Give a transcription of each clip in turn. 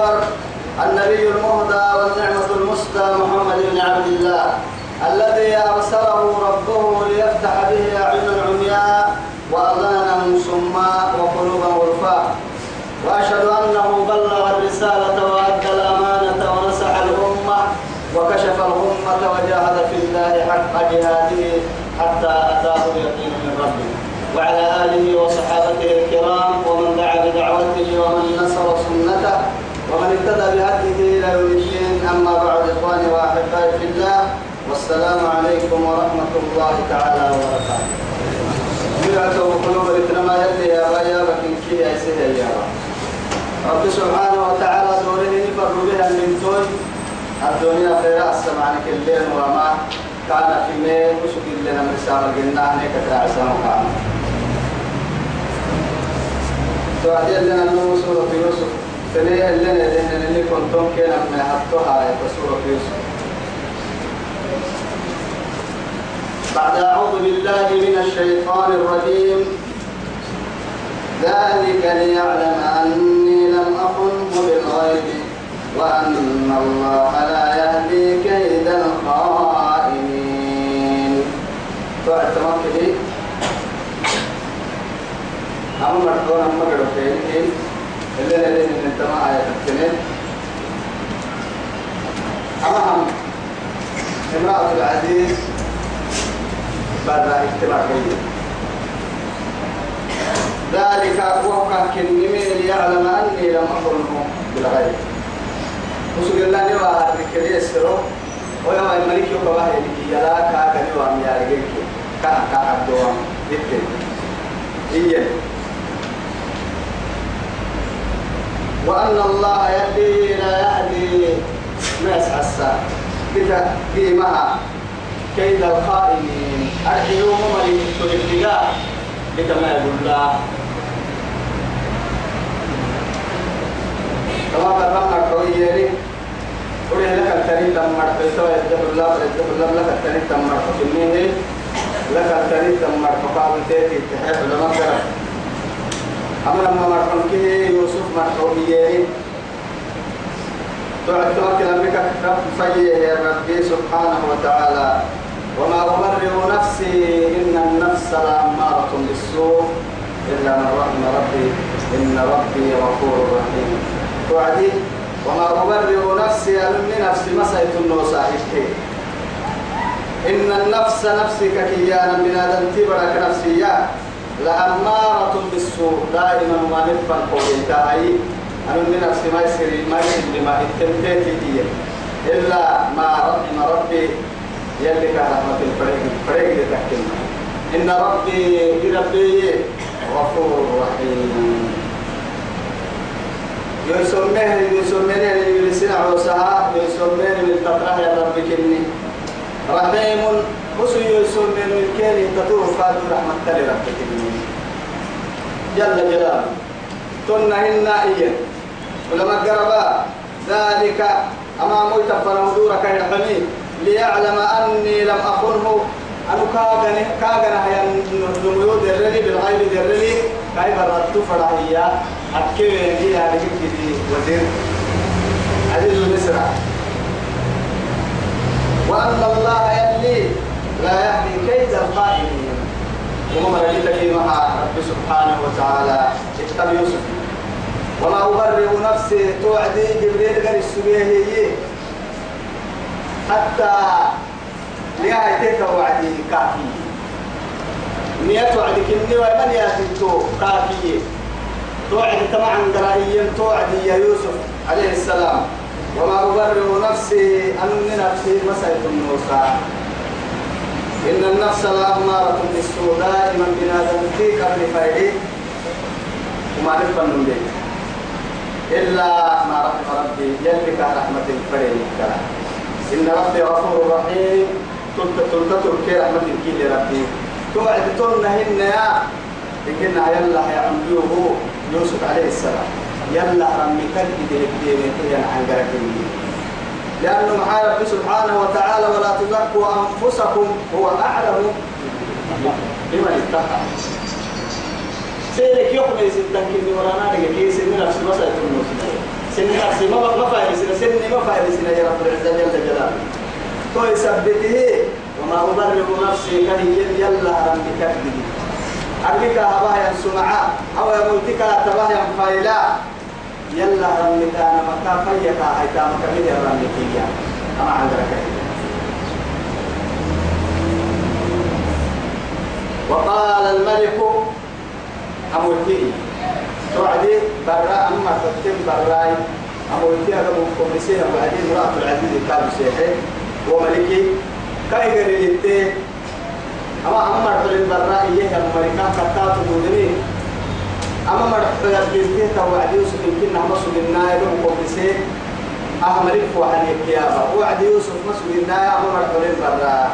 المنور النبي المهدى والنعمة المسدى محمد بن عبد الله الذي أرسله ربه ليفتح به أعين عمياء وأذانا صماء وقلوبا غرفاء. وأشهد أنه بلغ الرسالة وأدى الأمانة ونصح الأمة وكشف الغمة وجاهد في الله حق جهاده حتى أتاه اليقين من ربه. وعلى آله وصحابته الكرام ومن دعا بدعوته ومن نصر ومن اهتدى بهديه إلى يوم الدين أما بعد إخواني وأحبائي في الله والسلام عليكم ورحمة الله تعالى وبركاته. بلعته وقلوب الاتنما يلي يا غيا بكين كي سيدي يا رب. سبحانه وتعالى دوره نفر بها من توي الدنيا خير السمعنك الليل وما كان في مين وسك لنا من رسالة قلنا هناك تعسى أنه سورة يوسف. فليه لنا لأن اللي كنتم كنا من حطها سورة يوسف بعد أعوذ بالله من الشيطان الرجيم. ذلك ليعلم أني لم أخنه بالغيب وأن الله لا يهدي كيد الخائنين. توعد تمكني أما مرحبا أما اللي امرأة العزيز بعد اجتماع ذلك ليعلم أني لم بالغيب. وسوق الله الملك يقوى هيك يلا كا كنوا أم يارجيك كا كا عبدوام ذكر إيه وأن الله يهدي لا يهدي ما يسعى الساعة كده قيمها كيد الخائنين. أرحيوا ممري تلقى كده ما يقول الله كما قررنا كويري قل لك التاني تمر فيسوى يدب الله فيدب الله لك التاني تمر فكنيه لك التاني تمر فقابل تيتي تحب لما قرر أما لما مرحون سبحانه وتعالى. وما أبرئ نفسي إن النفس لأمارة بالسوء إلا من رحم ربي. إن ربي غفور رحيم. وما أبرئ نفسي ألم نفسي مسيت النوسى إن النفس نفسك كيانا بنادم تبرك نفسيا. لأمارة بالسوء. دائما ما نفن قولي. أنا من نفسي ما يصير ما يصير بما التمتيت هي إلا ما رحم ربي يلي كان رحمة الفريق الفريق لتحكمنا إن ربي ربي غفور رحيم. يسميه يسميه يلسنا عوسها يسميه من تطرح يا رب كني. رحيم وسو يسميه من كيني تطور فاتو رحمة تلي رب كني جل جلاله. تنهن إيه ولما قربا ذلك أمام تفر دورك يا حميد. ليعلم أني لم أخنه أنا كاغن كاغن هي نميو درني بالغيب درني كاي برات فرعيا أكيد هي هذه كذي وزير. عزيز مصر وأن الله يلي لا يهدي كيد الخائنين وما رأيت مع رب سبحانه وتعالى. اتبع يوسف. وما أبرئ نفسي توعدي جبريل قال السبيه حتى نهايتك وعدي كافي. نية وعدك إني ومن يأتيتو كافي. توعد طبعا قرائيا توعدي يا يوسف عليه السلام. وما أبرئ نفسي أن نفسي مسألة موسى. إن النفس لأمارة بالسوء دائما بنادم في قبل فايدي. وما نفهم من بيت. إلا ما رحم ربي يلك رحمة الفريق. إن ربي غفور رحيم. تلت تركي رحمة الكيل ربي توعد تنهن يا إننا يلا يا عمدوه يوسف عليه السلام. يلا رمي كلب دين دين عن لأنه مع ربي سبحانه وتعالى ولا تزكوا أنفسكم هو أعلم بمن اتقى. سيرك يسد تنكين ورانا دقيقة كي سن نفس ما سيتم سن نفس ما ما فايسنا سن ما فايسنا يا رب العزة جل جلاله. تو يثبته وما أبرر نفسي كهي يلا ربي كبدي أربك هبايا سمعا أو يموتك تبايا فايلا يلا رمك أنا مكا فيك أيتا مكا مدي رمك إياه أما عندك وقال الملك أموتي. توعدي برا أما تتم براي. أموتي أبو كوميسين وبعدين امرأة العزيز قال سيحي وملكي كاي غير يتي أما رحل برا إيه أمريكا كتات مدني أما مرحبا يبقى توعد يوسف يمكن نحن مسؤول النايل وقبسي أما ملك فوحن يكيابا وعد يوسف مسؤول النايل أما مرحبا برا.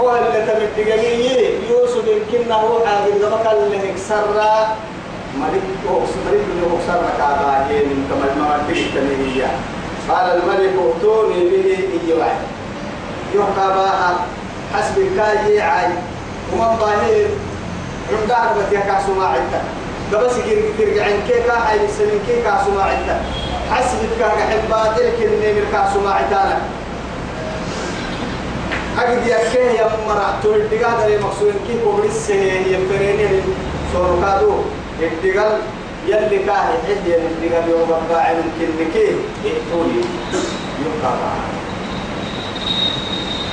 هو اللي تمتقني يوسف يمكن هو حاجة زبك اللي هكسر ملك ملك اللي هكسر كاباهين من كمال ما تجتنيه قال الملك ائتوني به إيوان يحكى باها حسب الكاي عاي. ومن ظاهر عندها بتيا كاسو ما عدتا قبس ترجع كيكا هاي السنين كيكا كاسو ما عدتا حسب كاك حبات الكلمة من كاسو ما عدانا أجد يكيه يا مرا تقول دقا دلي مقصود كيف وبرس يفريني سورو كادو. الدقال يلي كاه حد الدقال يوم يمكن كيه يقولي يبقى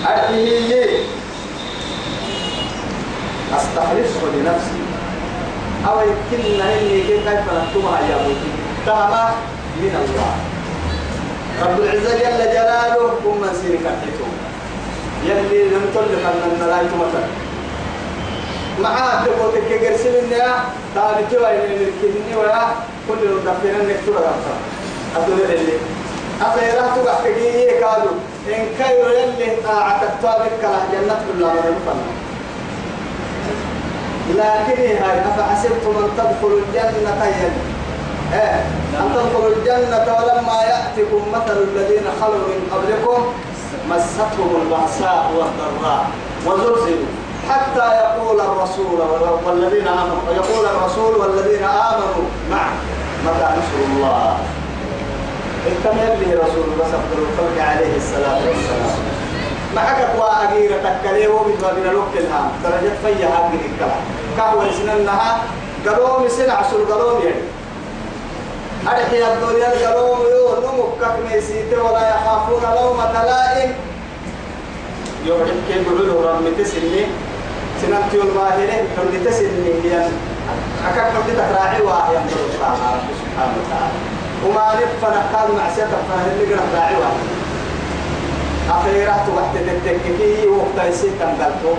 أرحيه أستخلصه لنفسي. أو يمكن إني كيف نكتبها يا بوتي تهمة من الله. رب العزة جل جلاله هم من سيرك الحكم يلي لم تلك أن الملائكة مثلا. معاه تقول تك قرسل النيا تابتوا إلى الملكيني ولا كل المدفنين نكتب أكثر أدول اللي أخيرا تبع كجيه كادو إن كير يلي طاعتك تابك كلا جنة بالله من الفن لكن هاي أفحسبتم أن تدخلوا الجنة إيه أن تدخلوا الجنة ولما يأتكم مثل الذين خلوا من قبلكم مستهم البأساء والضراء وزلزلوا. حتى يقول الرسول والذين آمنوا يقول الرسول والذين آمنوا معه متى نصر الله؟ كم يبلي رسول الله صلى الله عليه الصلاة والسلام. معك وأجير تكليه وبدنا لوك الهام درجة فيها هذه الكلام. كهوة سننها قالوا مسنا عسل قالوا يعني. أرحي الدنيا قالوا يو نمك كميسيت ولا يخافون لومة لائم يوم كيف يقولوا تسني. سنة يوم باهرة حمد تسني هي أكاك حمد تكراعي واحد يمدر سبحانه وتعالى. وما نفنا قال مع سيادة فهل اللي قرأ راعي واحد أخيرا توحد التككي وقت يسير تنقلتو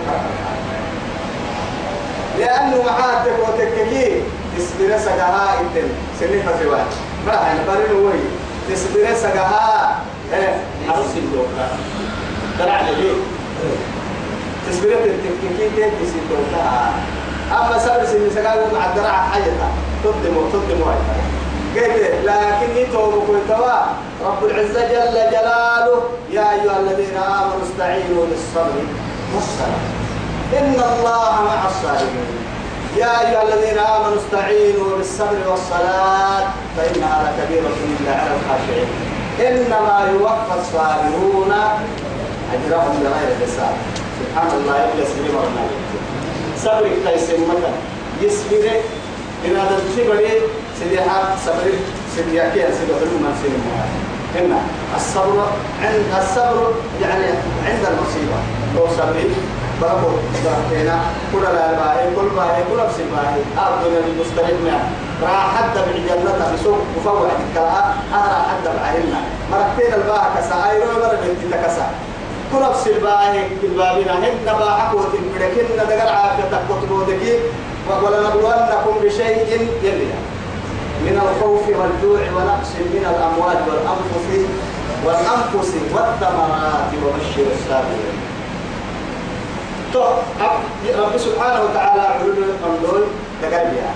لأنه معاد وتككي تسبير سجاها إنتن سنين فزواج ما هي؟ نبرين وي تسبير سجاها إيه؟ عروس الدوكا ترى لي تسبير التككي تسبير الدوكا أما سبب سنين سجاها مع الدرع حيتا تقدموا تقدموا قلت لكن يتوبوا كنتوا رب العزة جل جلاله يا أيها الذين آمنوا استعينوا بالصبر والصلاة. إن الله مع الصابرين. يا أيها الذين آمنوا استعينوا بالصبر والصلاة فإنها لكبيرة إلا على الخاشعين. إنما يوفى الصابرون أجرهم بغير حساب. سبحان الله يبلغ سبيل مرنا صبرك تيسم مثلا يسبرك إن هذا الشبري سيديها صبر سيديها كيا سيدي حلو من سيدي هنا الصبر عند الصبر يعني عند المصيبة. لو صبري بربو برحتنا كل لا باهي كل باهي كل نفس باهي. أرضنا المستقيم راح حتى بالجنة بسوق مفوع الكلاء أنا حتى بعهلنا مرتين الباهة كسا. أيرو مرة بنتي تكسا كل نفس الباهي بالبابنا هن باحك وتنبرك هن دقل عافية تقوت بودكي ولنبلونكم بشيء يلي. من الخوف والجوع ونقص من الأموال والأنفس والأنفس والثمرات وبشر الصابرين. رب سبحانه وتعالى علول القندول تقربيا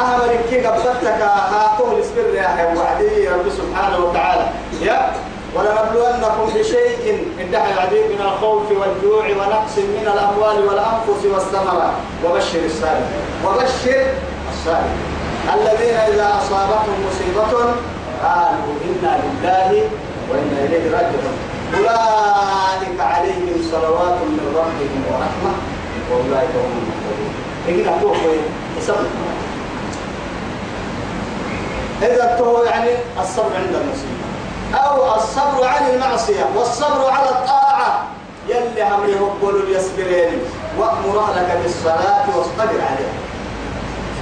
أهم كي قبضتك هاتوه الاسبر يا وعدي رب سبحانه وتعالى. يا ولنبلونكم بشيء ادعى العديد من الخوف والجوع ونقص من الأموال والأنفس والثمرات وبشر الصابرين. وبشر الصابرين. الذين إذا أصابتهم مصيبة قالوا إنا لله وإنا إليه راجعون. أولئك عليهم صلوات من ربهم ورحمة وأولئك هم المهتدون إذا توفوا يسبب إذا تو يعني الصبر عند المصيبة. أو الصبر عن المعصية والصبر على الطاعة. يلي يقولوا يسبرين وأمر أهلك بالصلاة واصطبر عليها.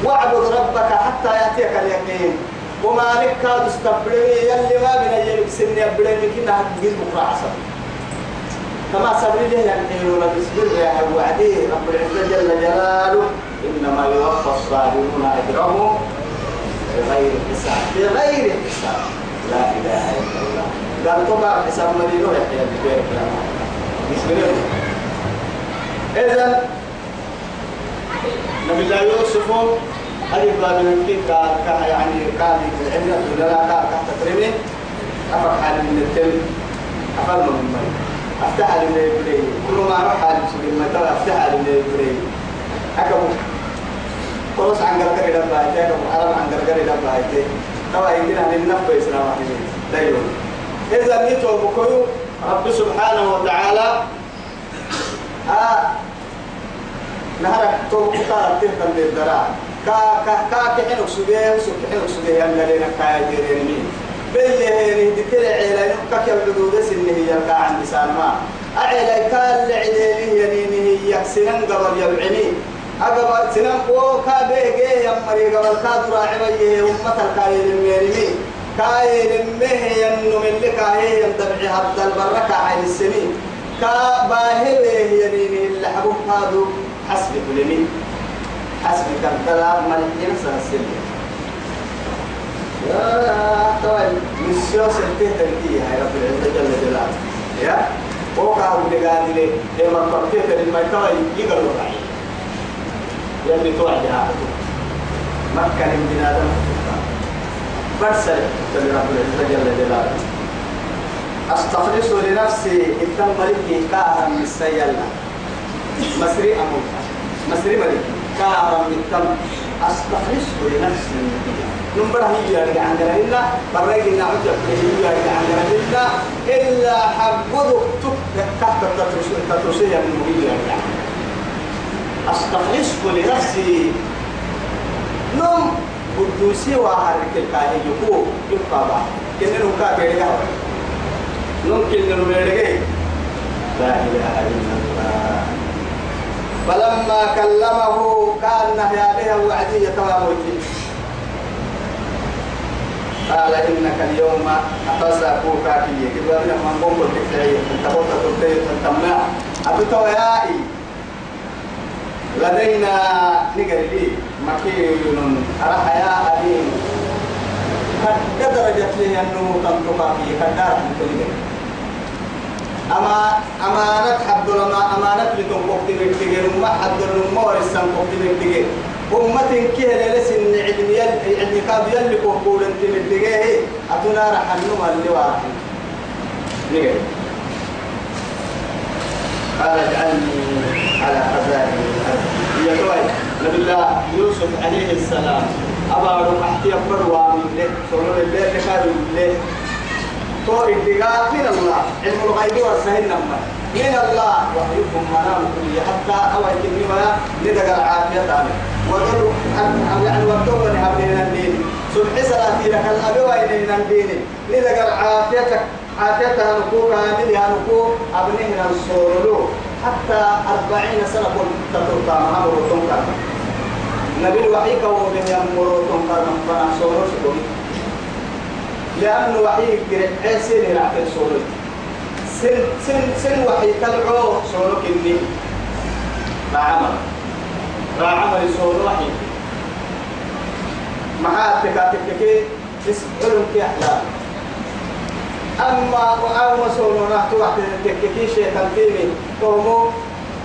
واعبد ربك حتى يأتيك اليقين. وما لك كاد استبرني يلي ما بين يلك سن يبرني كنا هتجيب بكرة عصر. كما سبري له يعني؟ ولا بسبر يا وعدي رب العزة جل جلاله إنما يوفى الصابرون أجرهم بغير حساب. بغير حساب. لا إله إلا الله. قال طبعا حساب مدينة يحيى بسم الله إذا نبي الله يوسف هذه باب من كيف كان يعني كان العلم ولا لا كان تحت ترمي أفرح حال من التم أفرح من المي. أفتح على من البري. كل ما أروح سبيل ما ترى أفتح على من البري. أكبر خلاص عن قرقر إلى بايتي أكبر حرام عن قرقر إلى بايتي توا يمكن أن النفس إسلام دايما. إذا نيتوا بكيو رب سبحانه وتعالى آه نهارك تو كتار تهتم بالدراع كا كا كا كحين سجيه سك كحين سجيه يلا لنا كاي جيرين مين هني دكتور عيلة كك الحدود سنه هي كا عند سالما أعلى كال عيلة يعني هي سنن قبل يبعني أقبل سنن قو كا بيجي يا مري قبل كا درا عبيه أمة الكاي الميرمي كاي المه ينو من لك هي يندبع هذا البركة عين السنين كا باهل يعني اللي حبوب هذا حسب كل حسب كالدلا ملحين سنسل يا طوال مسيو سنتين تنكيه يا رب العزة جل جلاله يا وقع بلغاني لي إما قرتين لما يتوى يقل وقعي يلي توعد عهده مكة من بنادم فرسل تبي رب العزة جل جلاله أستخلص لنفسي إتم ملكي كاها من السيالة مسري أموت مسري ملكي كارم بالتم أستخلصه لنفسي نمبر هي يعني عن إلا بريق إن عجب هي يعني عن إلا إلا حبض تحت التترسية من يعني أستخلصه لنفسي. نم. قدوسي وحرك الكاهي يكو يبقى بعض. كنن وكا بيرجع. نم كنن بيرجع. لا إله إلا الله. فلما كلمه كان يا به وعدي تمامتي قال إنك اليوم اتسع فوكا كي يجب ان من قوم بالتكعي أنت قلت تلتي تنتمع ابتو يائي لدينا نقربي مكين. أرح يا أبين قد درجت لي أنه تنطقى فيه قد دارت أما أمانة حد لما أمانة لتم وقت من تجير ما حد لما ورسم وقت من تجير أمة كيه لسن علم يل علم كاب يل كوكول أنت من تجيه أتنا رح النوم اللي واحد. نجي. قال اجعلني على خزائن الأرض. يا توي نبي الله يوسف عليه السلام. أبا رمحتي أبروا من له سولو الليل لكارو الليل تو اتقاء من الله. علم الغيب والسهل نما من الله. وحيكم منام كل حتى أو يكني ما ندق العافية تاني ودل يعني ودل لهبنا الدين. سبح سلاتي لك الأبي وإنين الدين. ندق العافية عافيتها نكو كاملها نكو أبنه نصورلو حتى أربعين سنة كنت تترطى محمد وتنكر نبي الوحي كوه يمر وتنكر من صورو شكوه لأنه وحي قرع سن العقل صورة سن سن سن وحي تلعو صورة كني. بعمل را عمل سون وحي معاه تكاتك اسألهم كي أحلام أما وأما تروح تككي شيء تنتيمي تومو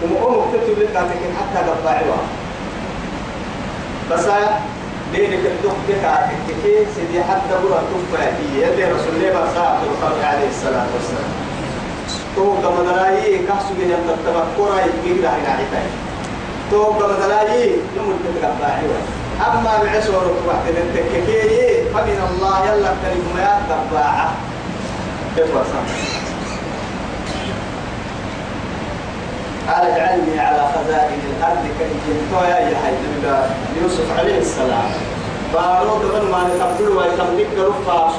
ومؤمك تكتب لك حتى قطعوا بس دينك الدق بك تككي سيدي حتى برا تفا هي يدي رسول الله بصاحب عليه الصلاة والسلام. تو كما دلاي كحسو بين التفكر يجيب ده هنا عتاي تو كما دلاي يوم تتقبع أما بعسور وقت التككي فمن الله يلا كلمة ما تباعة. كيف قال اجعلني على خزائن الأرض كي يا حي يوسف عليه السلام. بارو دبن ما نتقبل ويتملك رفع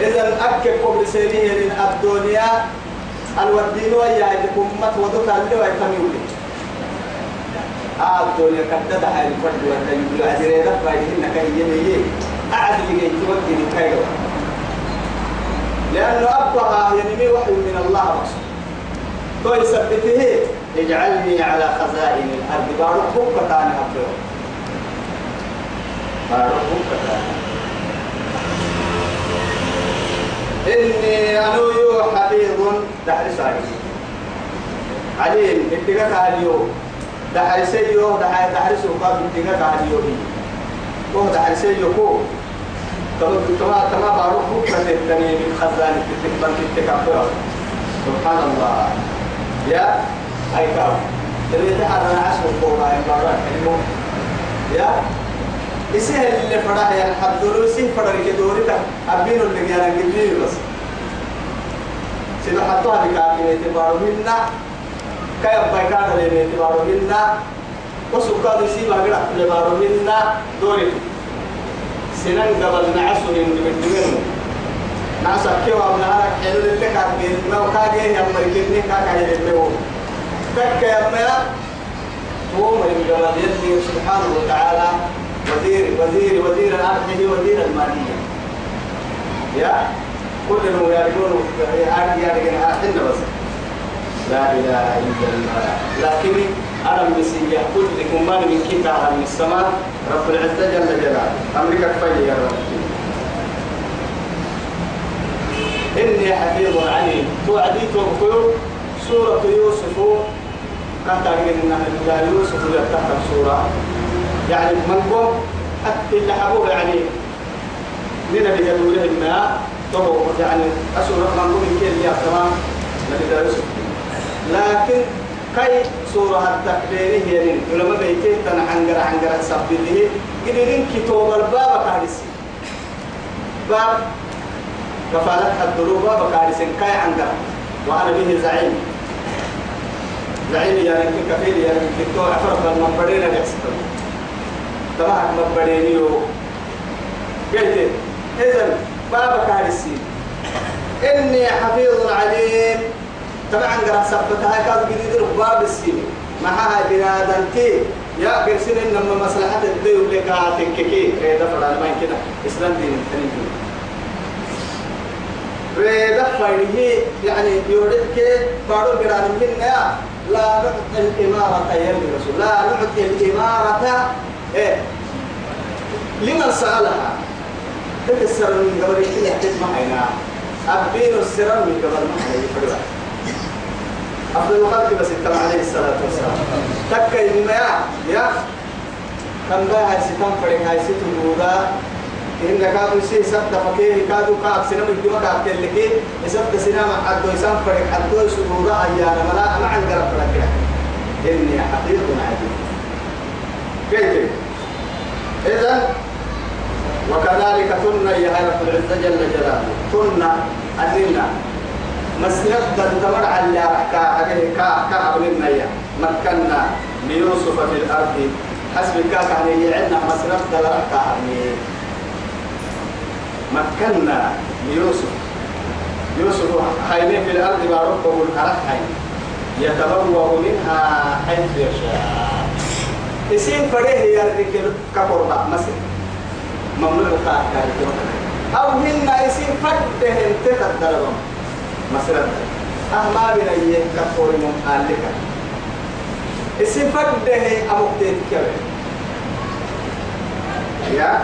اذا أكل قبل سيريه الدنيا الودين ويا عندكم مت ودك اللي ويتميول آه الدنيا كتدا هاي الفرد وتيجي عزيزة فايدين كي يمي أعد جاي توجه كايو لأنه أبقى ينمي وحي من الله بس تو يثبته اجعلني على خزائن الأرض. بارك بكة تاني أبقى بارك بكة تاني إني أنو يو حفيظ دحرس عليم عليم اتقاك اليوم دحرسي يو دحرس وقاب اتقاك اليوم هو دحرسي يو كو. تما تما تما بارو بكرة التاني من خزانة التكبر التكبر سبحان الله. يا أي كاو اللي تحرنا عشر قوما يا بارو يا إسيه اللي فرح يا حدلو إسيه فرح كدوري تا أبينو اللي جانا قدير بس. سيدو حطوها بكاكي اعتبارو منا. كيف بيكاد اللي اعتبارو منا؟ وسكاد يسيب أقرأ اعتبارو منا. دوري. سنن قبل نعسو من دمنو نعسا كيوا من هارك حلو اللي كاكي ما وكاكي يا مريكني كاكي اللي هو. كاكي يا مريكني هو من قبل يدي سبحانه وتعالى وزير وزير وزير الأرض وزير المالية. يا؟ كل ما يرجون أرض يرجون أحنا بس. لا إله إلا الله. لكن أنا مسيح كل من كتاب من السماء. رب العزة جل جلاله. أمريكا كفاية يا رب. إني حفيظ عليم. توعدي توقيو سورة يوسف. كانت أن يوسف يفتح سورة. يعني من قوم اللي حبوه يعني من اللي قالوا له الماء طبعا يعني أسورة من قوم كل يا تمام نبي يوسف لكن كي سورة التكبير هي لين. ولما بيته تنا عنجر عنجر سبته قدرين كتاب الباب كارسي باب كفالة الدروب باب كارسي كي عنجر وأنا به زعيم. زعيم يعني كفيل يعني كتاب عفرف المنبرين الأكسبر تبعك مبرينيو قلت إذن بابا كارسي إني حفيظ عليم. طبعا قرأ سبتها كاد جديد باب السين. معها بنادم تي يا قرسين إنما مصلحة الدين لك هاتككي ريدا فلان ما يمكن إسلام دين التنين. فاينه يعني يوريك بارو قرآن منا لا نعطي الإمارة يا رسول لا نعطي الإمارة إيه؟ لمن سألها؟ تكسر من قبل كده تسمع هنا أبين السر من قبل فروا عبد الخالق بس التم عليه الصلاة والسلام. تكا يما يا. كم بقى هاي ستم فرق هاي ستم إن كادو سي سبت فكيه كادو كاب سنم الجمعة كاب تلكي سبت سنم عدو يسام فرق عدو سبودا أيانا ملا أنا عن قرب فرق إني حقيق عديد. كيف؟ إذا وكذلك تنا يا رب العزة جل جلاله. تنا أدنا مسند تدمر على كا كا كا أبننا يا مكنا ليوسف في الأرض. حسب كا كان يعنا مسند دلرك كا مكنا ليوسف يوسف خيمين في الأرض وربه الأرحين يتبوأ منها حيث يشاء. اسم فريه رجل كقربة مثلا ممنوع قاعد أو هن اسم فدهن تتدربهم مثلا أهما بنا يكفر من آلك اسم فده أبوك تيتك يا.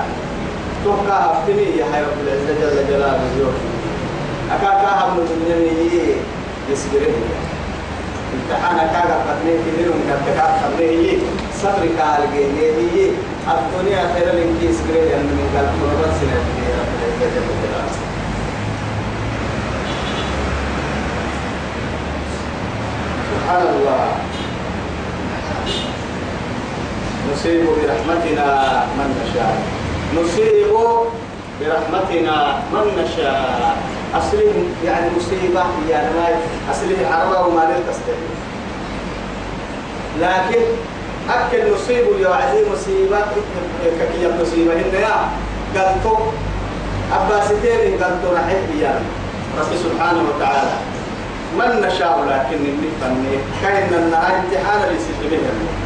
توقع أفتني يا حي رب العزة جل جلاله اليوم أكاكا هم من يسبره امتحان كاغا فتني كبير من كتكات خبره صبر قال جيه الدنيا خير من كيس غير أن من قال فرض سنة رب العزة جل جلاله. سبحان الله. نصيب برحمتنا من نشاء. نصيب برحمتنا من نشاء. أصله يعني مصيبة يعني ما أصله عربة وما تستهل لكن أكل نصيب يا عزيز مصيبة ككي مصيبة. إن يا قلتو أباستين قلتو رحيم يا رب سبحانه وتعالى. من نشاء لكن النفن كأن النهاية امتحان لسلمه ولا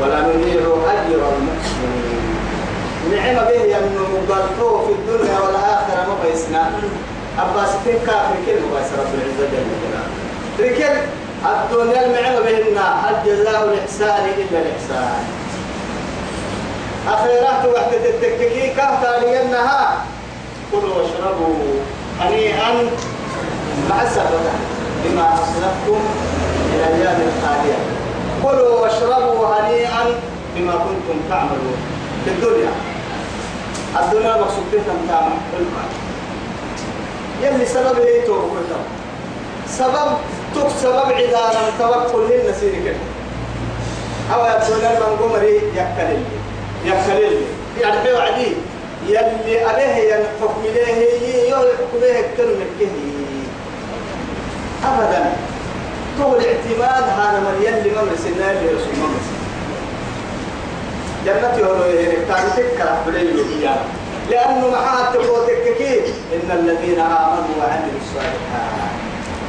نضيع أجر المحسنين. نعم به أنه مقلقه في الدنيا والآخرة ما بيسنا أباس تين كافر كل ما بيس رب العزة جل جلاله؟ لكن الدنيا المعنى بهن الجزاء الإحسان إلا الإحسان؟ أخيرات وحدة التككي كهتا لأنها كلوا واشربوا هنيئا مع السبب بما أصلفتم إلى الأيام الخالية كلوا واشربوا هنيئا بما كنتم تعملون في الدنيا. الدنيا مقصود فيها تعمل. يلي سبب هي توكل سبب تك سبب عدانا توكل هن سيرك أو الدنيا من قمري يكلل يكلل يعني في وعدي. يلي عليه ينحكم إليه يحكم به الكلمة أبدا. طول اعتماد هذا من يلي ممرس النار لرسول ممرس جنة يقولوا إيه تاني تكره بليل إياه لأنه معها تقوتك كيف إن الذين آمنوا وعملوا الصالحات.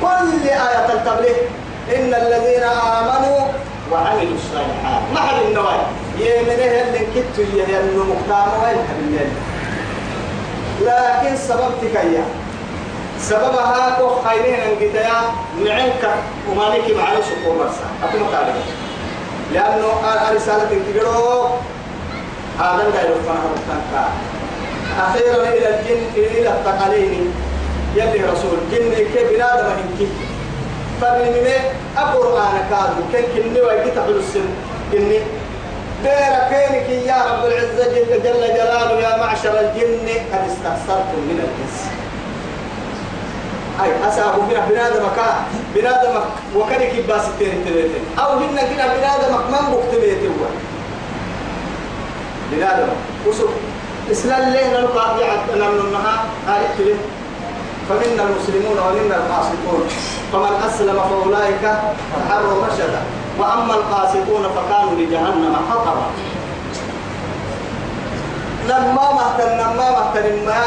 كل آية التبليغ إن الذين آمنوا وعملوا الصالحات. ما حد النوايا. يمنه اللي كتو يهي أنه حبيبين لكن سببتك إياه سببها كو خيرين إن قتيا نعنك ومالك معلش شكور مرسا أتم تعلم لأنه رسالة كبيرة هذا غير فنها أخيرا إلى الجن إلى الثقلين. يلي رسول جن كي بنادم هنكي. فمن القرآن كادو كن كني ويكي السن. كني بير كينك يا رب العزة جل جلاله يا معشر الجن قد استخسرتم من الإنس أي أسابو بنا بنادم كا بنادم وكانك باس التين تبيتين أو هن كنا بنادم من بكتبيت هو بنادم وسو إسلام ليه نلقى يعد نمن النها آية كله فمنا المسلمون ومنا القاسطون فمن أسلم فأولئك تحروا رشدا وأما القاسطون فكانوا لجهنم حطبا نما مهتن نما مهتن ما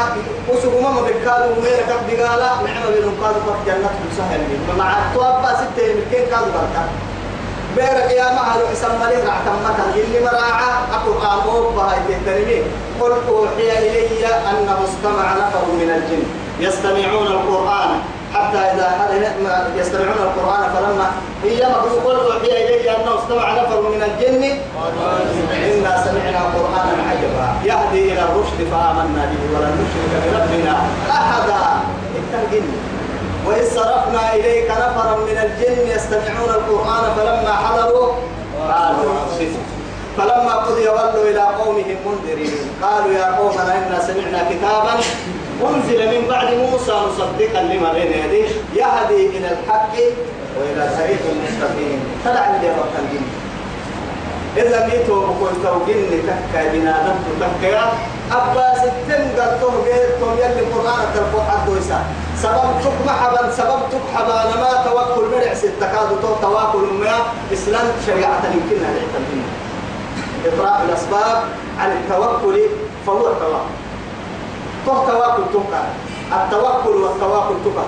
وسوق ما بكالو مين كب بقالا نعم. بينهم قالوا فك جنة سهل لي مع توابا ستة يمكن قالوا بركة بيرك يا معلو اسم لي رعت مكان اللي مراعى أكو آمور بهاي تهتنمي قل أوحي إلي أنه استمع نفر من الجن يستمعون القرآن حتى إذا يستمعون القرآن فلما هي مقول أوحي إلي أنه استمع نفر من الجن. إنا سمعنا قرآنا عجبا. يهدي إلى الرشد فآمنا به ولن نشرك بربنا أحدا. الجن. وإذ صرفنا إليك نفرا من الجن يستمعون القرآن فلما حضروا قالوا فلما قضي ولوا إلى قومهم منذرين. قالوا يا قومنا إنا سمعنا كتابا أنزل من بعد موسى مصدقا لما بين يديه يهدي إلى الحق وإلى طريق المستقيم طلع لي رب الجن إذا ميتوا بقول توجين تكا نبت تكا أبا ستن قلتهم قلتهم يلي القرآن تلقوا حد ويسا. سبب تك محبا سبب تك حبا ما توكل مرع ستكاد تو تواكل ما إسلام شريعة يمكنها لعتمدين إطراء الأسباب عن التوكل فهو التوكل. تو تواكل توكا التوكل والتواكل توكا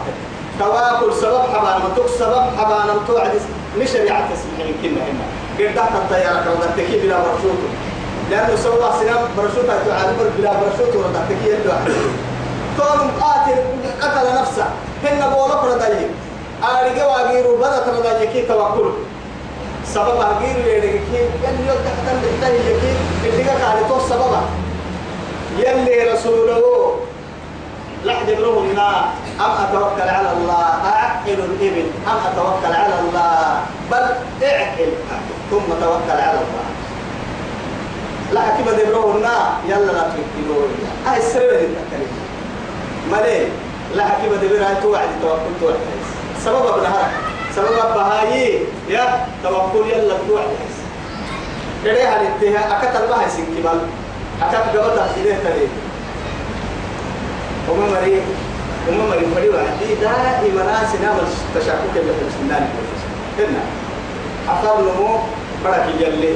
تواكل سبب حبانا ما توك سبب حبانا توعد لشريعة تسمح يمكننا هنا. قد تحت الطيارة كما تكي بلا برشوت. لأنه سوى سنام برشوت تعلم بلا برشوت ولا تكي يدو توم قاتل قتل نفسه. هن بولك ردايم آرجع واجيرو بدأت ردايم كي توكل. سبب غير يدك يلي يوم تحت بحتاج لك اللي قال تو سبب يلي رسوله. لحد برهنا أم أتوكل على الله؟ أعقل الإبل. أم أتوكل على الله؟ بل اعقل. ثم توكل على الله. لا كيف دبرهنا يلا لا تكتبوا هاي السبب اللي تكلم مالي لا كيف دبرها توعد توكل توعد سبب ابنها سبب بهاي يا توكل يلا توعد كده هنتها أكتر هي سنكبال أكتر قبضة كده تري وما مري وما مري مري وعدي دائما ناس نام التشاكك اللي في السنان. هنا أثار نمو برك يلي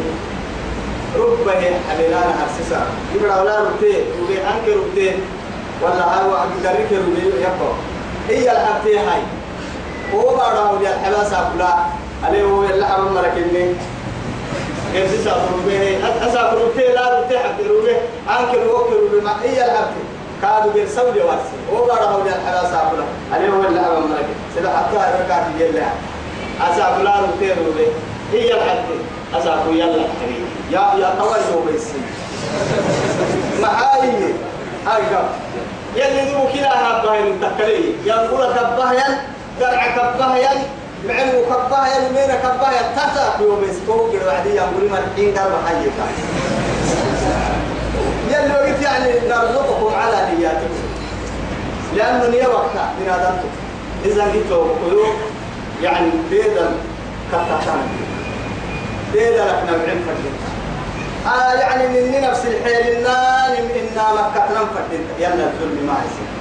رب هي حليلان أرسسا يبرا ولا ربتي ربي أنك ربتي. ولا هاو أقدرك ربي يبقى هي الحبتي هاي هو بارا ولي الحباس أقولا عليه هو يلعب مركني كيف سيسافر ربي أسافر ربتي لا ربتي حق ربي أنك ربي ما هي الحبتي كادوا بين سولي وارسي هو بارا ولي الحباس أقولا عليه هو يلعب مركني سيدا حتى ركعت يلا أسافر ربتي ربي هي الحبتي أسافر يلا حبيبي يا يا طوال بيسي معاي هاي قبل يلي ذو كلا هباين تكلي يقول كبهيا درع كبهيا معلو كبهيا مين كبهيا تتا يوم يسكو كده وعدي يقول ما الحين قال بحيك يلي وقت يعني نرزقكم على نياتكم لأنه نية وقتها من هذا إذا قلت قلوب يعني بيدا كتاتان بيدا لك نبعين فجلتا آه يعني من نفس الحيل النان إنا مكة ننفد يلا الظلم ما يصير.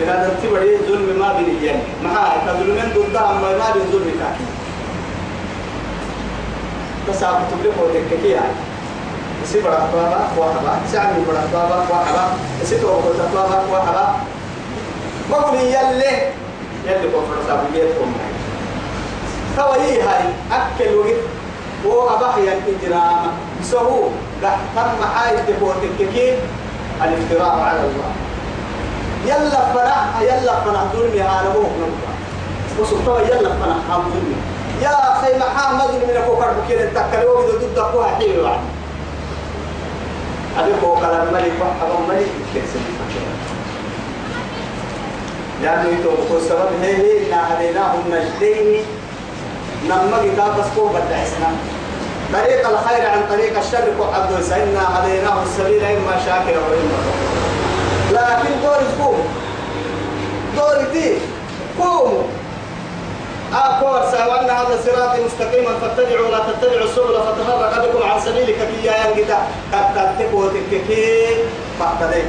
بنادم تبري ظلم ما بين يعني معاه تظلمين ضدها ما ما بين ظلم كاكي بس أبو تبلي هو تككي يعني isi bara tuaba wahaba sami bara tuaba wahaba isi to ko tuaba wahaba maguli yalle yalle ko fara sabu yet ko mai kawai hai akkel wogit هو أبحي الإجرام سهو. تم معاي تقول تككي الإفتراء على الله. يلا فرح يلا فرح ظلمي هو نبقى وسلطة يلا فرح هم ظلمي يا أخي محمد من أبو كرب كده تكلوا إذا ضد أبوها حلو يعني أبي هو كلام ملك وحب ملك كيسن لأنه يتوقع السبب هي هي إن هديناه النجدين نما كتاب بس كو بدع اسنا طريق الخير عن طريق الشر. كو عبد سيدنا هديناه السبيل. إما شاكر وإما لكن دور قوم دور دي قوموا أقول وأن هذا صراطي مستقيما فاتبعوا ولا تتبعوا السبل فتفرق بكم عن سبيلك في يا ينقطع قد تتبعوا تككي فاعتديت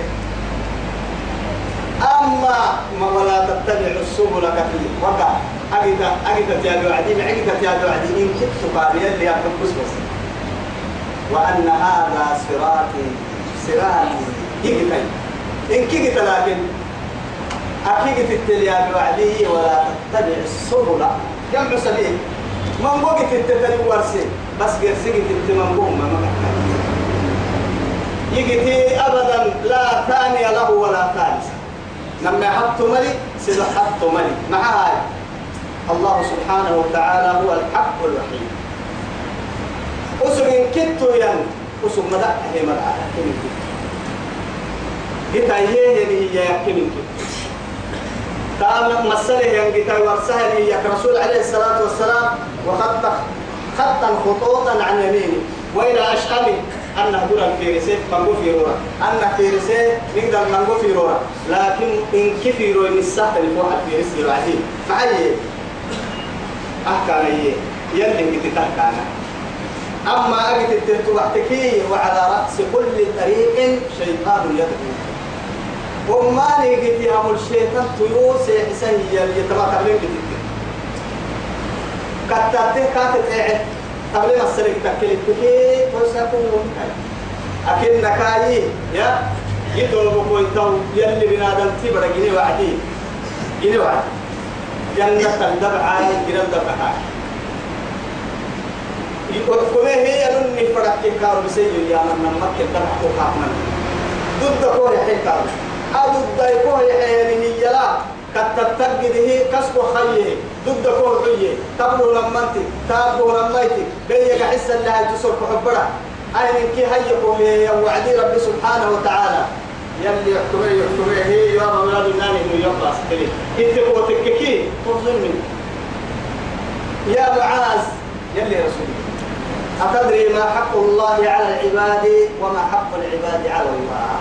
أما ما ولا تتبعوا السبل كفي. وقع. أجد أجد يا دوعدي أجد يا دوعدي إن كنت بس بس وأن هذا صراطي صراطي. يجتي إن كنت لكن أكيد التليا دوعدي ولا تتبع السبل. جمع سبيل. من وقت التتلي ورسي بس قرسي التمام بوم ما يجتي أبدا لا ثاني له ولا ثالث. لما حط ملي سيدا حط ملي. مع هاي. الله سبحانه وتعالى هو الحق الوحيد. أسر إن كنت ين أسر مدى هي كنت جتا هي هي كنت تعالى مسألة ين جتا ورسها هي رسول عليه الصلاة والسلام وخط خطا خطوطا عن يمينه وإلى أشقمه أن هدول الفيرسي منقو فيرورا أن فيرسي نقدر منقو فيرورا لكن إن كفيرو إن السهل فوق الفيرسي العديد فعي أحكام يلي قد تحكانا أما أجد التوحتكي وعلى رأس كل طريق شيطان يدعو. وما نيجي يا الشيطان تيوسي حسن يتبقى لك كتبته كاتب قاعد قبل ما السرق تكلم بكي وسكون أكن نكاي يا يدوب كويتو يلي بنادم تبرا جني وعدي. جني وعد جنة الدبعة جنة الدبعة يقول هي يلون فرق كارو بسيجي يا من مكة الدبعة وقامنا ضد كوه حكار أضد كوه يعني يلا كتتجده كسب خيه ضد كور حية تبلو لمنتي. تابو لميتي. بيك حس اللي تصل حبرة. أين كي هيكم يا وعدي ربي سبحانه وتعالى. يلي يحكمه يحكمه هي يا أولاد الناني إنه يبقى سكلي. إنت هو تككي تظلمني يا معاذ. يلي رسولي أتدري ما حق الله على العباد وما حق العباد على الله؟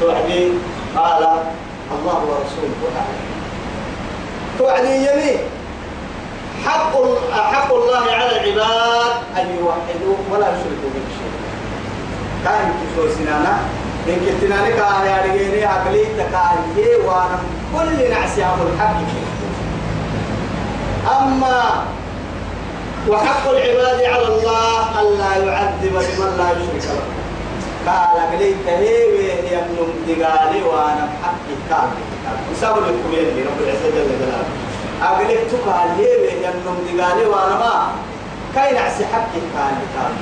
توعدي قال الله ورسوله أعلم توعدي يمين حق حق الله على العباد أن يوحدوه ولا يشركوا به شيئا. كان كيفو سنانا. إن كنتنا لك يا رجيني أقلي تكاهي وأنا كل نعسي أبو الحق. أما وحق العباد على الله ألا يعذب لمن لا يشرك له. قال قليل تهيوي هي من دقالي وأنا بحق كان وسابوا لكم يلي رب العزة جل جلاله. تقال هيوي هي من دقالي وأنا ما. كاين عسي حق كان كان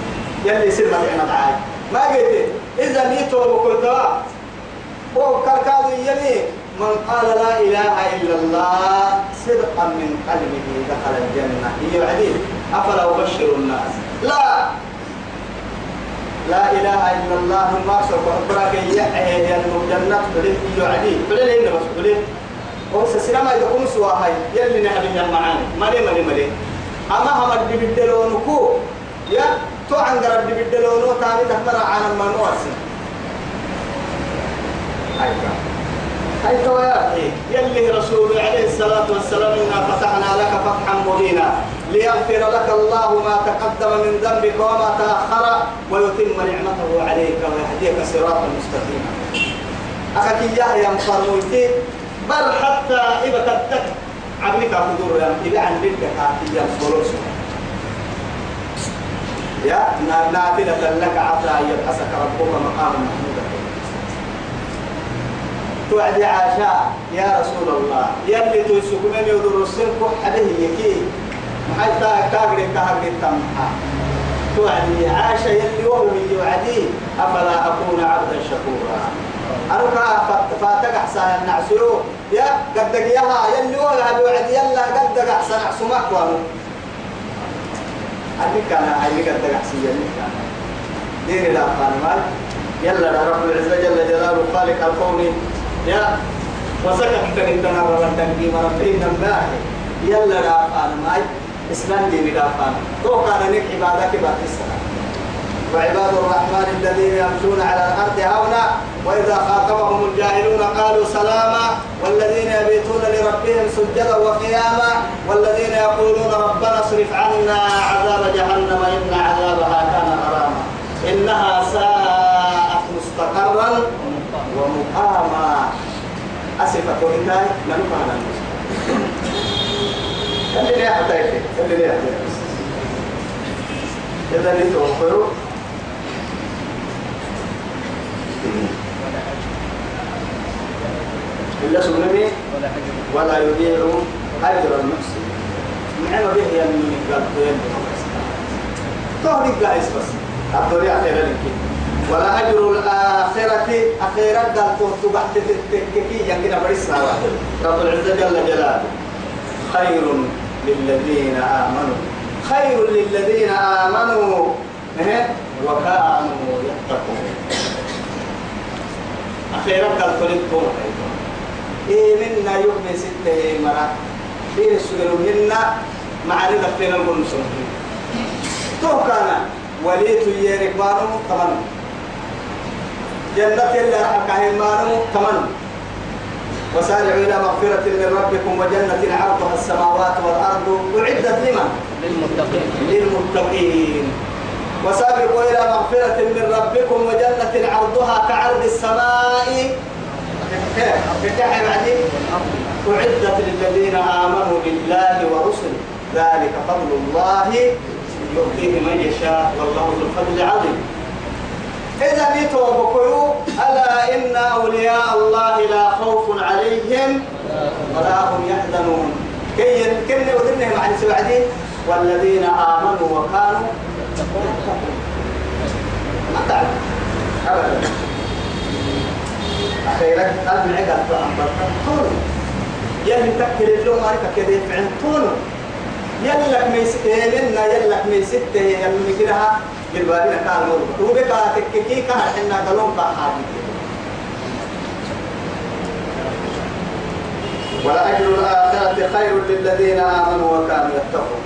يلي سر ما معاي ما قلت إذا نيتو بكرتوا وكركاد يلي من قال لا إله إلا الله صدقا من قلبه دخل الجنة. هي عديد أفلا أبشر الناس؟ لا. لا إله إلا الله ما سوف أخبرك يحيى يا الجنة بلين هي عديد بلين بس بلين وس سلام إذا كم سوا هاي. يلي نحن يا معاني. مالي مالي مالي. أما هم اللي بدلونكو يا تو عن قرب بدلونو تاني تحمر عن المنواسي أيوة هاي تويا يلي رسول عليه الصلاة والسلام إنا فتحنا لك فتحا مبينا. ليغفر لك الله ما تقدم من ذنبك وما تأخر ويتم نعمته عليك ويهديك صراطا مستقيما. إياه يا مفرمويتي بل حتى إذا تدك عبلك حضور يا إذا عن بنتك يا فلوس يا نافلة لك عسى يبحثك ربك مقاما محمودا. توعد عاشاء يا رسول الله يلي تسكم من يدر السلك حده يكي حتى كاغري كاغري تمحى. توعد عاشا يلي وهو يوعدي أفلا أكون عبدا شكورا. أنا فاتك أحسن النعسيو يا قدك يها يلي وهو يوعد يلا قدك أحسن أحسمك وانو أديك أنا أديك قدك أحسن يلي. كان ديني لا فانمال يلا رب العزة جل جلاله خالق الكون. يا وسكت تنتنا ربنا كيما ربنا الله يلا رافان ماي إسلام دي رافان تو كان نك عبادك بعد السلام وعباد الرحمن الذين يمشون على الأرض هونا وإذا خاطبهم الجاهلون قالوا سلاما. والذين يبيتون لربهم سجدا وقياما. والذين يقولون ربنا اصرف عنا عذاب جهنم إن عذابها كان غراما. إنها ساءت مستقرا ومقاما. أسفة كوريتاي نلقى على اللي ليه حتى اللي ليه حتى إذا اللي توفروا. إلا سلمي ولا يضيع أجر المحسن. نعم به يا من قال تهلك قايس بس. الدنيا لك. ولا أجر الآخرة أخيرا قال تهتو بعد تتككي يمكن برسنا رب العزة جل جلاله. خير للذين آمنوا. خير للذين آمنوا. وكانوا يتقون. أخيرا قال تلتون إيه منا يؤمن ستة مرة. إيه السجن منا معاني دفين المنصر تو كان وليت يرك بانو تمنو. جنة اللي أحكاه مانو تمنو. وسارعوا إلى مغفرة من ربكم وجنة عرضها السماوات والأرض أعدت لمن؟ للمتقين. للمتقين. وسابقوا إلى مغفرة من ربكم وجنة عرضها كعرض السماء. أعدت للذين آمنوا بالله ورسله. ذلك فضل الله يؤتيه من يشاء. والله ذو الفضل العظيم. إذا بكيو ألا إن أولياء الله لا خوف عليهم ولا هم يحزنون. كي كن ودنهم عن سبعدين والذين آمنوا وكانوا ما تعرف؟ أبدا. أخيرا قلب عقل فأنبرت طول. يلي تكل اللون ما كده يلك ميس إيمنا يلك ميسته يلي كده. بالبابين كان مر وبك تككي كان حنا قالون بحاجة ولأجر الآخرة خير للذين آمنوا وكانوا يتقون.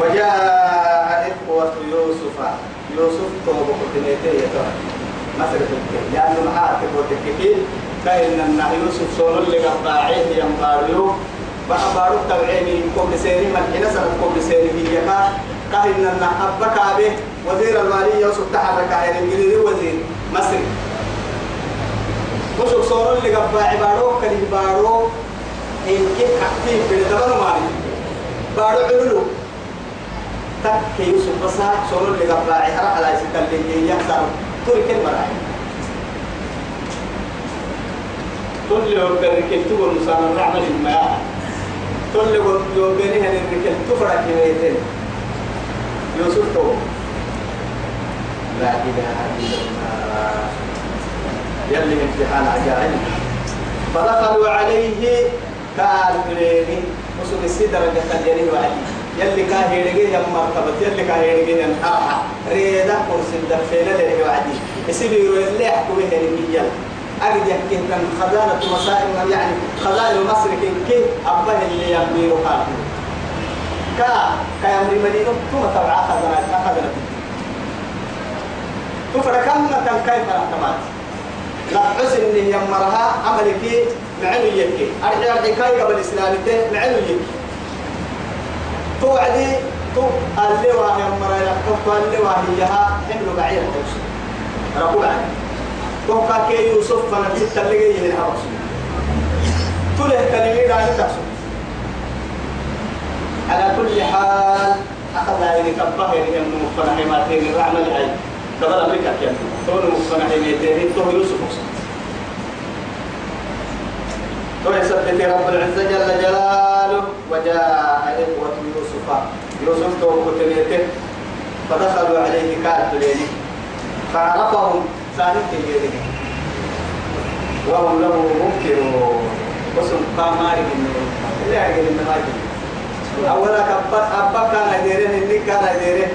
وجاء إخوة يوسف. يوسف توبة يتوى مسرة لأنه معاه تقول تككي كاين أن يوسف صور اللي قطاعيه ينباريو. بحبارو تبعيني كوب سيري. من حين سنة كوب سيري هي كا كاين أن أبكى به وزير المالية يوسف تحرك عين الجديد وزير مصري. وشو صور اللي قبا عبارو كان عبارو إن كيف حكتي في الدبر مالي. بارو علولو تك يوسف بس صور اللي قبا عهرة على سكال اللي يحصل ترك المراحل كل يوم كان تقول مسامر نعمل الماء كل يوم الركل تفرق كميتين يوسف تو لا إله إلا الله. يلي امتحان عجائب فدخلوا عليه قال بليني وسوق السيدة رجع تجري وعلي. يلي كاهيرجي يا مرتبة يلي كاهيرجي يا نحاها ريدا كرسي الدفينة اللي وعدي. يسيبي يلي يحكوا به الرجال أجد يحكي كان خزانة مسائل يعني خزانة مصر كي أبه اللي يميرو قال كا يمري مدينة ثم تبع خزانة خزانة تفركم كيف رحمات لا حسن إن يمرها عملك معنو يكي. أرجع الحكاية قبل الإسلام معنو يكي. توعدي تو اللي واه يمرها يحكم اللي واه يها حمل بعير توصل عنه توقع كي يوسف اللي جاي من هرس تله كلمة؟ عن تحصل على كل حال أخذ هذه كبه يعني من مفنح ما تين الرحمة لهاي قبل أمريكا كان تون مفنح ميتين تو يوسف وصل تو يثبت رب العزة جل جلاله وجاء إخوة يوسف. يوسف تو كتبته فدخلوا عليه كانت ليلي فعرفهم ثاني كيري وهم له منكرون وسم قاماري من اللي أجل من هاي أولا كبر أبا كان يديره إني كان يديره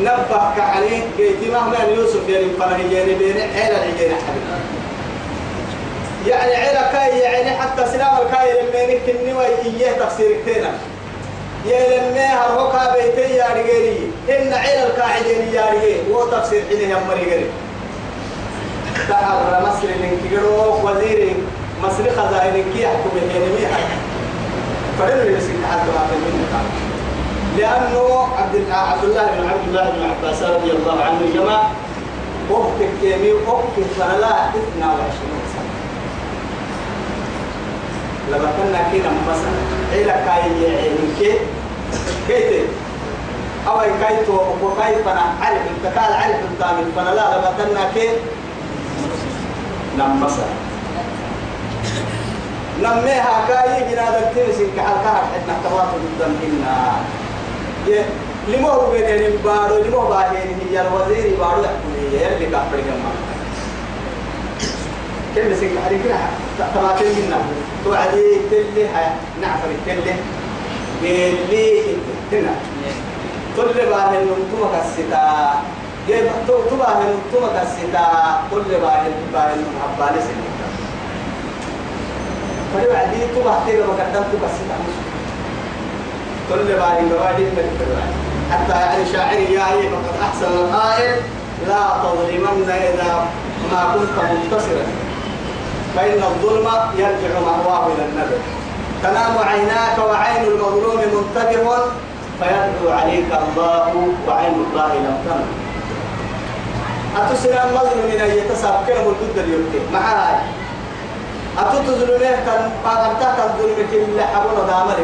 نبه كحني كيتي مهما يوسف يعني فنه يعني بين حيل العجين يعني عيلة كاي يعني حتى سلام الكاي لما نكني وإياه تفسير كتينا يا لما هرهوكا بيتي يا رجالي إن عيلة الكاعدين يا رجالي هو تفسير حين يا مريجالي تحر مصر من كيرو وزير مصر خزائن كي يحكم الهنمية فرد يمسك حد في منه لأنه عبد عبد الله بن عبد الله بن عباس رضي الله عنه الجماعة وقت كيمي وقت فلا 22 سنة. لما كنا كنا مثلا إلى كاي يعني كي كيتي. أو كاي تو وكاي فنا قال عارف أنت من فنا لا لما كنا كي نم مثلا نميها كاي بنادم تمسك كحلقها حدنا تواصل قدام هو بين البارو لما هو باهين هي الوزير بارو يحكم هي اللي كافر جمع كل مسك على كده تماثيل منا توعدي تلي نعفر تلي بيلي هنا كل باهن نمتم كستا جيب تو باهن نمتم كستا كل باهن باهن حبالي سنة فلوعدي تو باهتي لما قدمت كستا كل باهن بوادي حتى يعني شاعري يا هي فقد أحسن القائل لا تظلمن إذا ما كنت منتصرا فإن الظلم يرجع مأواه إلى النبي تنام عيناك وعين المظلوم منتبه فيدعو عليك الله وعين الله لم تنم. أتسرى المظلوم من أن يتساب كلمة ضد اليوم معاي. أتتظلمه كان قادمتك الظلم كل حبنا دامر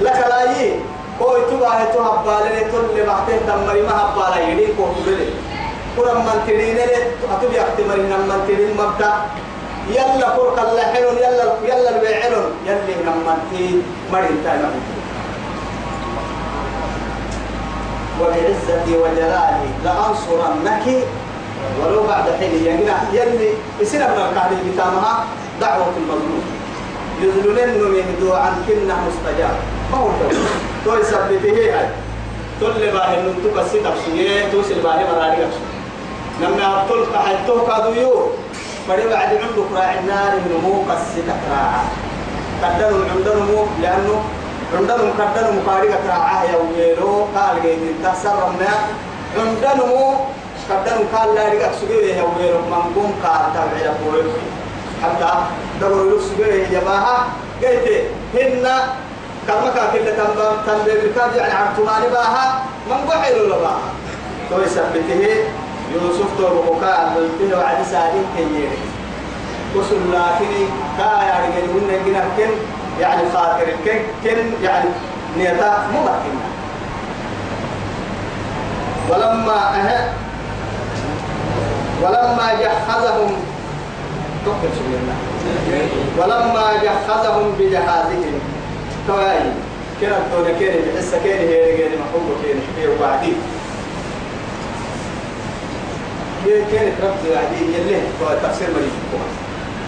لك لا يي كوي تباه تهبالي تل بعتين دمري ما هبالا يدي كو تبلي كرم من ترين لي أتبي أختمري من ترين مبدأ. يلا فرق اللحن يلا يلا البيعن يلي لما تي مرين تانا وبعزتي وجلالي لأنصرنك ولو بعد حين. يجنا يلي يصير من الكهرباء بتامها دعوة المظلوم. يذللن من دو عن كنا مستجاب. ما هو الدور تو يثبته هاي. تل باهي ننتو كسي تفسيه تو سلباهي مراري أفسو لما أبطل قحيتو كادو يو فدي بعد عندك راعي النار من مو كسي تكراعا قدروا عندنا مو لأنه عندنا مقدر مقارنة كراعة يا ويلو. قال جيد تسر ما عندنا مو قدر قال لا رجع. سجيه يا ويلو؟ منقوم قال تابع يا بوي حتى له سجيه يا باها قلت هن كما كان كل تنبا تنبا بالكاد يعني عرفتماني باها من قحيل ولا باها تو يثبته يوسف تو بقى قلت وعد سالين كييري وصل لكن كا يعني من جنا كن يعني خاطر كن كن يعني نيتا ممكن ولما أه ولما جهزهم تقل سبيلنا ولما جهزهم بجهازهم توي كنا تقول كيري بحس كيري هي كيري محبوب كيري هي وبعدين هي كانت ربط بعدين يلي تفسير مريض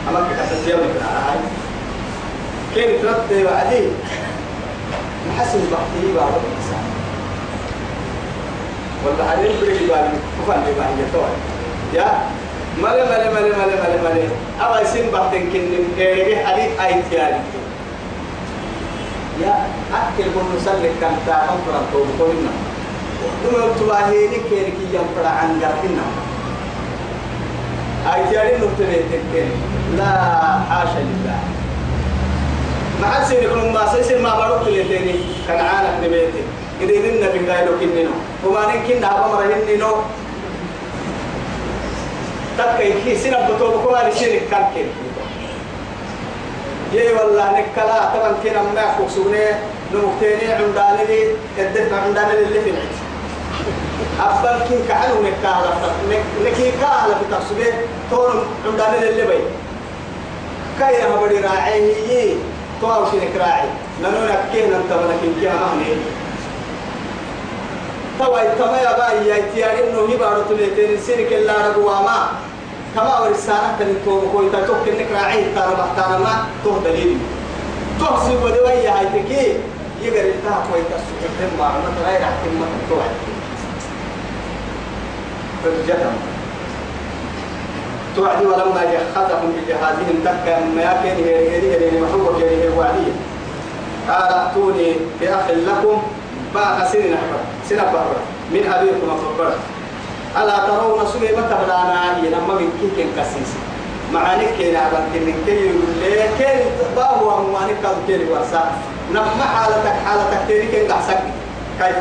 أما كتبت يوم كنا هاي كيف ترد بعدين محسن بحثي بعض الإنسان. ولا عليه بريد بعد كفن بما هي توي يا ملي ملي ملي ملي ملي ملي أبا يسين بحثين كن إيه حديث أي تياري. يا أكل كل نسلك كان تاهم فرنتو بقولنا ثم تباهيني كيرك ينفر عن قرحنا أي تياري نبتلي لا حاشا لله. مع سير كل ما سير ما بروك لتاني كان عالم نبيتي إذا إننا في قايلو كنينو وما نكين نابا مرهنينو تكاي كي سنة بطوب كما لشينك كان كين يي والله نكلا طبعا كنا ما خصوني نمكتيني عنداني لي الدفع عنداني اللي في العيش أفضل كين كعنو نكالا نكي كالا في تفسبه تون عنداني اللي بي. كاي هبدي راعيه تو أو شيء كراعي لأنه نكيه ننتبه لكن كيه مهني توا يتما باي يا تيار إنه هي بارو تلتين سيرك الله رجوا ما كما ورسالة تني تو كوي تاتو كنك راعي ترى بحتنا ما تو دليل. تو سيب بدوي هاي تكي. يقدر ينتهى كوي تسوق ما عمل غير حكم ما تو فالجهم توعدي ولما جهزهم بجهازهم تكا ما يكن هي هي هي محبوب هي هي وعدي قال ائتوني بأخ لكم باع سنين أحبر سنة بحر من أبيكم أخبر ألا ترون سليمة بلانا ينما من كي كن كسيس معانك كي نعبر كن كي يقول لي كي باهو أموانك كي كي ورسا نما حالتك حالتك تيري كن قحسك. كيف؟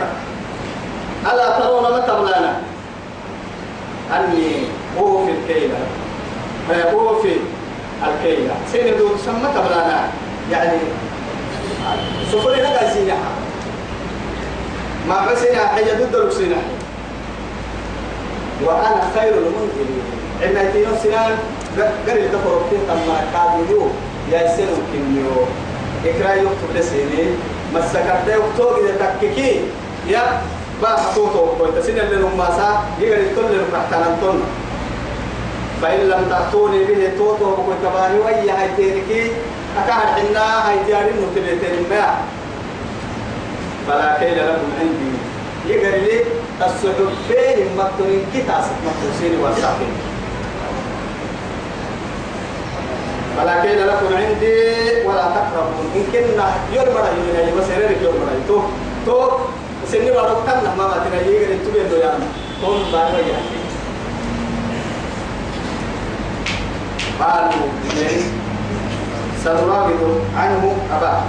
ألا ترون متى بلانا أني هو في الكيلة هو في الكيلة سين دول سمى تبلانا يعني سفري لك سينها ما عسينا حاجة ضد السينة وأنا خير المنزلين. عندما تيجي سنان قال الدفر في تما كاديو يا سنو كنيو إكرا يكتب لسيني مسكت يكتب إذا تككي. يا با حطوطو كويتا سنة اللي نماسا يقال يتول لهم تحتنا فإن لم تأتوني به توتو كويتا باني وأي هاي تيركي أكاد حنا هاي تيارين نتبتين ما. فلا كيل لكم عندي. يقال لي الصحفين مكتوين كتاس مكتوسين والساقين فلا كيل لكم عندي ولا تقربون إن كنا يوم مرة يوم مرة يوم يوم مرة تو تو سني بارو كان ما ما تنا يجي رنتو بيندو يا كون بارو يا قالوا سنراغب عنه أبا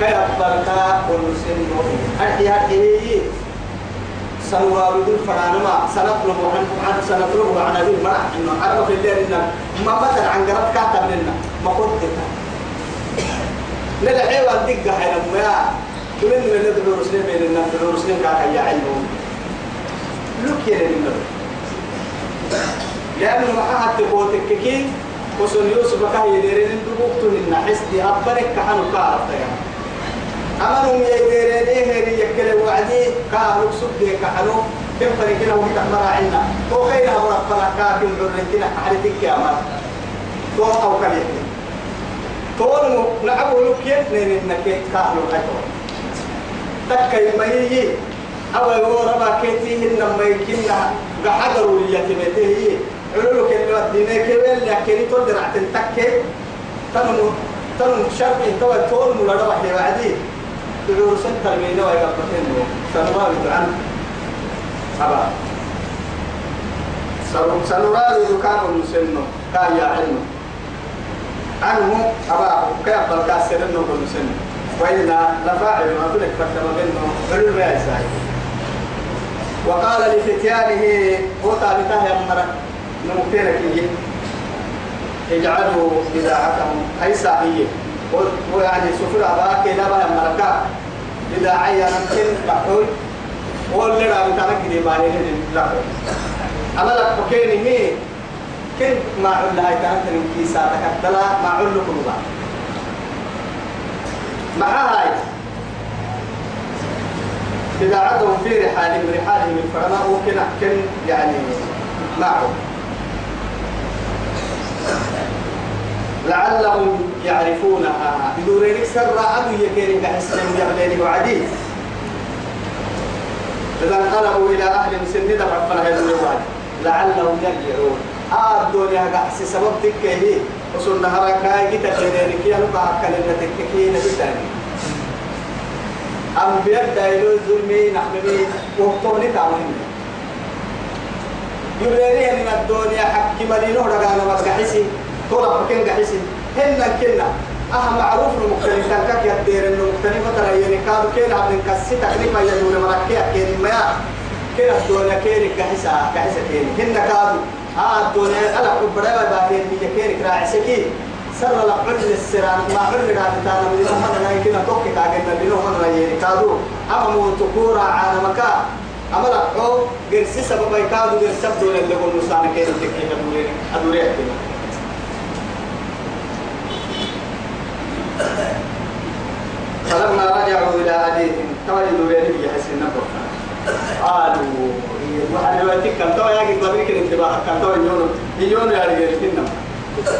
كي أكبرك كل سن أحي أحي سنراغب الفرانما سنطلب عن عن سنطلب عن أبي المرأة. إنه عرف الليل إنه ما مثل عن قرب كاتب لنا. ما قلت ندعي والدقة حين ما تمن من ندعو رسلين بين الناس ندعو رسلين كاكا يا علمهم لك يا لنا لأنه ما حد تقوتك كي وسن يوسف كاه يديرين دبوكتو إن حسدي أبرك كحنو كارف يا أمنهم يديرين هني يكل وعدي كانوا سبدي كحنو كم فريقنا ومتحمر عنا هو خير أبو رفلا كاكل عرنتنا حرتك يا مار تو أو كليتنا تون نعبو لكيت نين إنك كاهلو هاي تكاي ميي أو يورا كيتي إنما يكنا قحدروا يتمته علو كلمة دينه كبير لكن تقدر عتنتك تنمو تنمو شرط تو تون ولا ربح تقول ستة المينة ويقبتين سنوات عن أبا سنراد كان مسنو كان يا علم عنه أبا كيف بالكاسر إنه مسنو وإنا لفاعل ما تلك فتما بينه. علم يا إسرائيل وقال لفتيانه هو ثابته يا مرة. نمكتينك إيه؟ اجعلوا بداعتهم أي ساعية. ويعني سفر أباك إلى ما يمركا بداعية نمكن بحول واللي رأى بتاعك دي بالي لا أملك بكيني هي كن ما عل هاي كانت من كيسا تكتلا ما عل كلها مع هاي بداعتهم في رحالهم رحالهم الفرماء ممكن كن يعني معهم لعلهم يعرفونها. يدورينك سر أبو يكيرك حسن يبليني وعدي. إذا انقلبوا إلى أهل سند ربنا هذا الواد لعلهم يرجعون. آدون يا قحسي سبب تكيه وصلنا هركاي جيتا كيرينك يا نبع كلمة تكيه نبتاني أنبياء دايلو ظلمي نحمي وقتوني تعمل يريني من الدنيا حكي مدينة رجعنا مرجحسي طول بكين قحسي هن كنا. أها معروف المختلف تنكك يدير إنه مختلف. ترى يعني كنا عم نكسي تكليف ما يدور مركيا كين ما. كنا الدنيا كين كحسا كحسا كين هن كانوا آه الدنيا ألا كبرى باهين مية كين كراعسكي سر لقل السران. ما عمر قاعد تانا من هذا كنا توكي كاجنا من يوم هذا يعني كادو. أما مو تكورا على مكان أما لا هو غير سبب يكادو غير سبب ولا اللي هو نسان كين تكين أدوري أدوري كنا فلما رجعوا إلى أبيهم توجدوا بينهم يحسن نبض قالوا وحنا دلوقتي كان تو ياجي قبل كده انتباه كان تو يجونو يجونو يا رجال كنا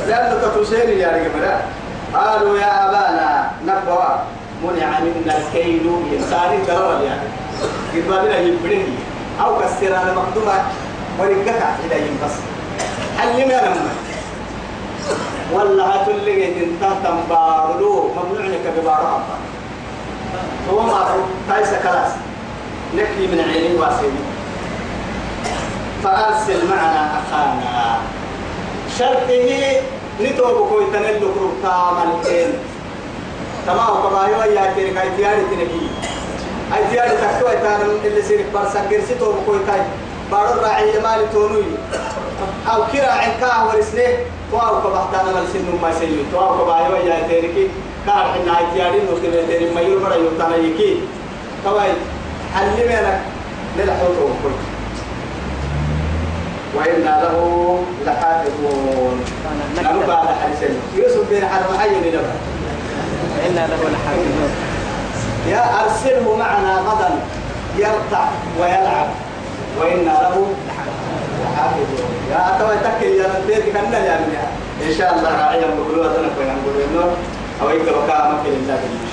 لأنه تتوسين يا رجال قالوا يا أبانا نبوا منع منا الكيل إنسان ضرر يعني قد ما بنا يبرني أو كسر على مقدمة ورقك إلى بس حلم يا لما ولا هتلقي أنت تنبارلو. ممنوع لك ببارها هو ما تايس كلاس. نكفي من عيني واسيني. فأرسل معنا أخانا. شرطه نتوب كوي تنلو كروتا مالكين تمام كبايو يا تيرك اي تياري تنكي اي تياري تكتو اي تانم اللي سيرك برسا كرسي توب كوي تاي. بارو راعي مالي تونوي. أو كرا عنكاه ورسنه. واو كبحتانا مالسين ما سيو واو كبايو يا تيركي كار حنا اي تياري نوكي تيري ميور مرا يوتانا يكي كواي علمنا نلحوت وكل وإنا له لحافظون نحن بعد حديثين يوسف بن حرب حي لنبه وإنا له لحافظون يا أرسله معنا غدا يرتع ويلعب وإنا له لحافظون يا أتوى تكل يا نتيت كنا يا إن شاء الله راعيا بقولوا أتنا كنا نقولوا إنه أو يكبر كامل إن شاء الله